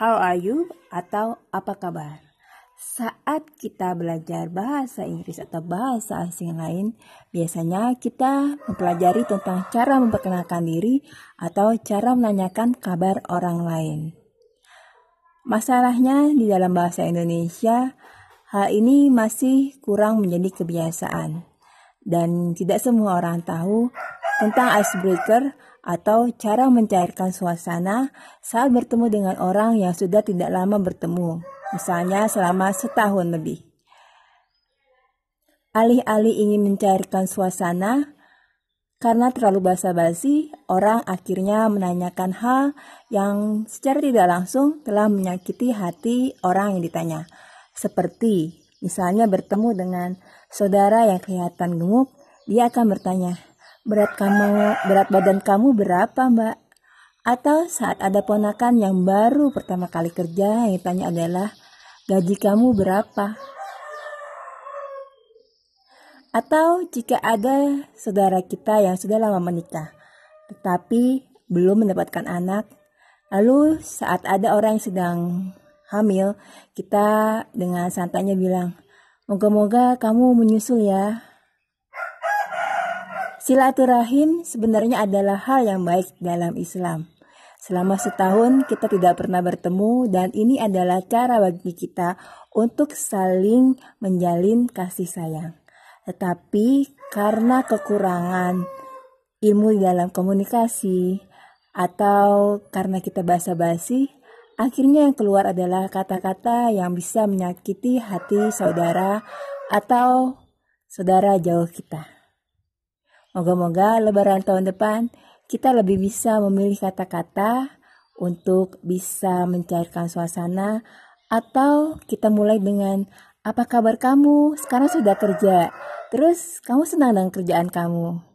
How are you? Atau apa kabar? Saat kita belajar bahasa Inggris atau bahasa asing lain, biasanya kita mempelajari tentang cara memperkenalkan diri atau cara menanyakan kabar orang lain. Masalahnya di dalam bahasa Indonesia, hal ini masih kurang menjadi kebiasaan dan tidak semua orang tahu tentang icebreaker atau cara mencairkan suasana saat bertemu dengan orang yang sudah tidak lama bertemu, misalnya selama setahun lebih. Alih-alih ingin mencairkan suasana, karena terlalu basa-basi, orang akhirnya menanyakan hal yang secara tidak langsung telah menyakiti hati orang yang ditanya. Seperti misalnya bertemu dengan saudara yang kelihatan gemuk, dia akan bertanya, berat kamu, berat badan kamu berapa mbak? Atau saat ada ponakan yang baru pertama kali kerja yang ditanya adalah gaji kamu berapa? Atau jika ada saudara kita yang sudah lama menikah, tetapi belum mendapatkan anak, lalu saat ada orang yang sedang hamil, kita dengan santainya bilang, moga-moga kamu menyusul ya. Silaturahim sebenarnya adalah hal yang baik dalam Islam. Selama setahun kita tidak pernah bertemu dan ini adalah cara bagi kita untuk saling menjalin kasih sayang. Tetapi karena kekurangan ilmu dalam komunikasi atau karena kita basa-basi, akhirnya yang keluar adalah kata-kata yang bisa menyakiti hati saudara atau saudara jauh kita. Moga-moga lebaran tahun depan kita lebih bisa memilih kata-kata untuk bisa mencairkan suasana atau kita mulai dengan apa kabar kamu? Sekarang sudah kerja. Terus kamu senang dengan kerjaan kamu?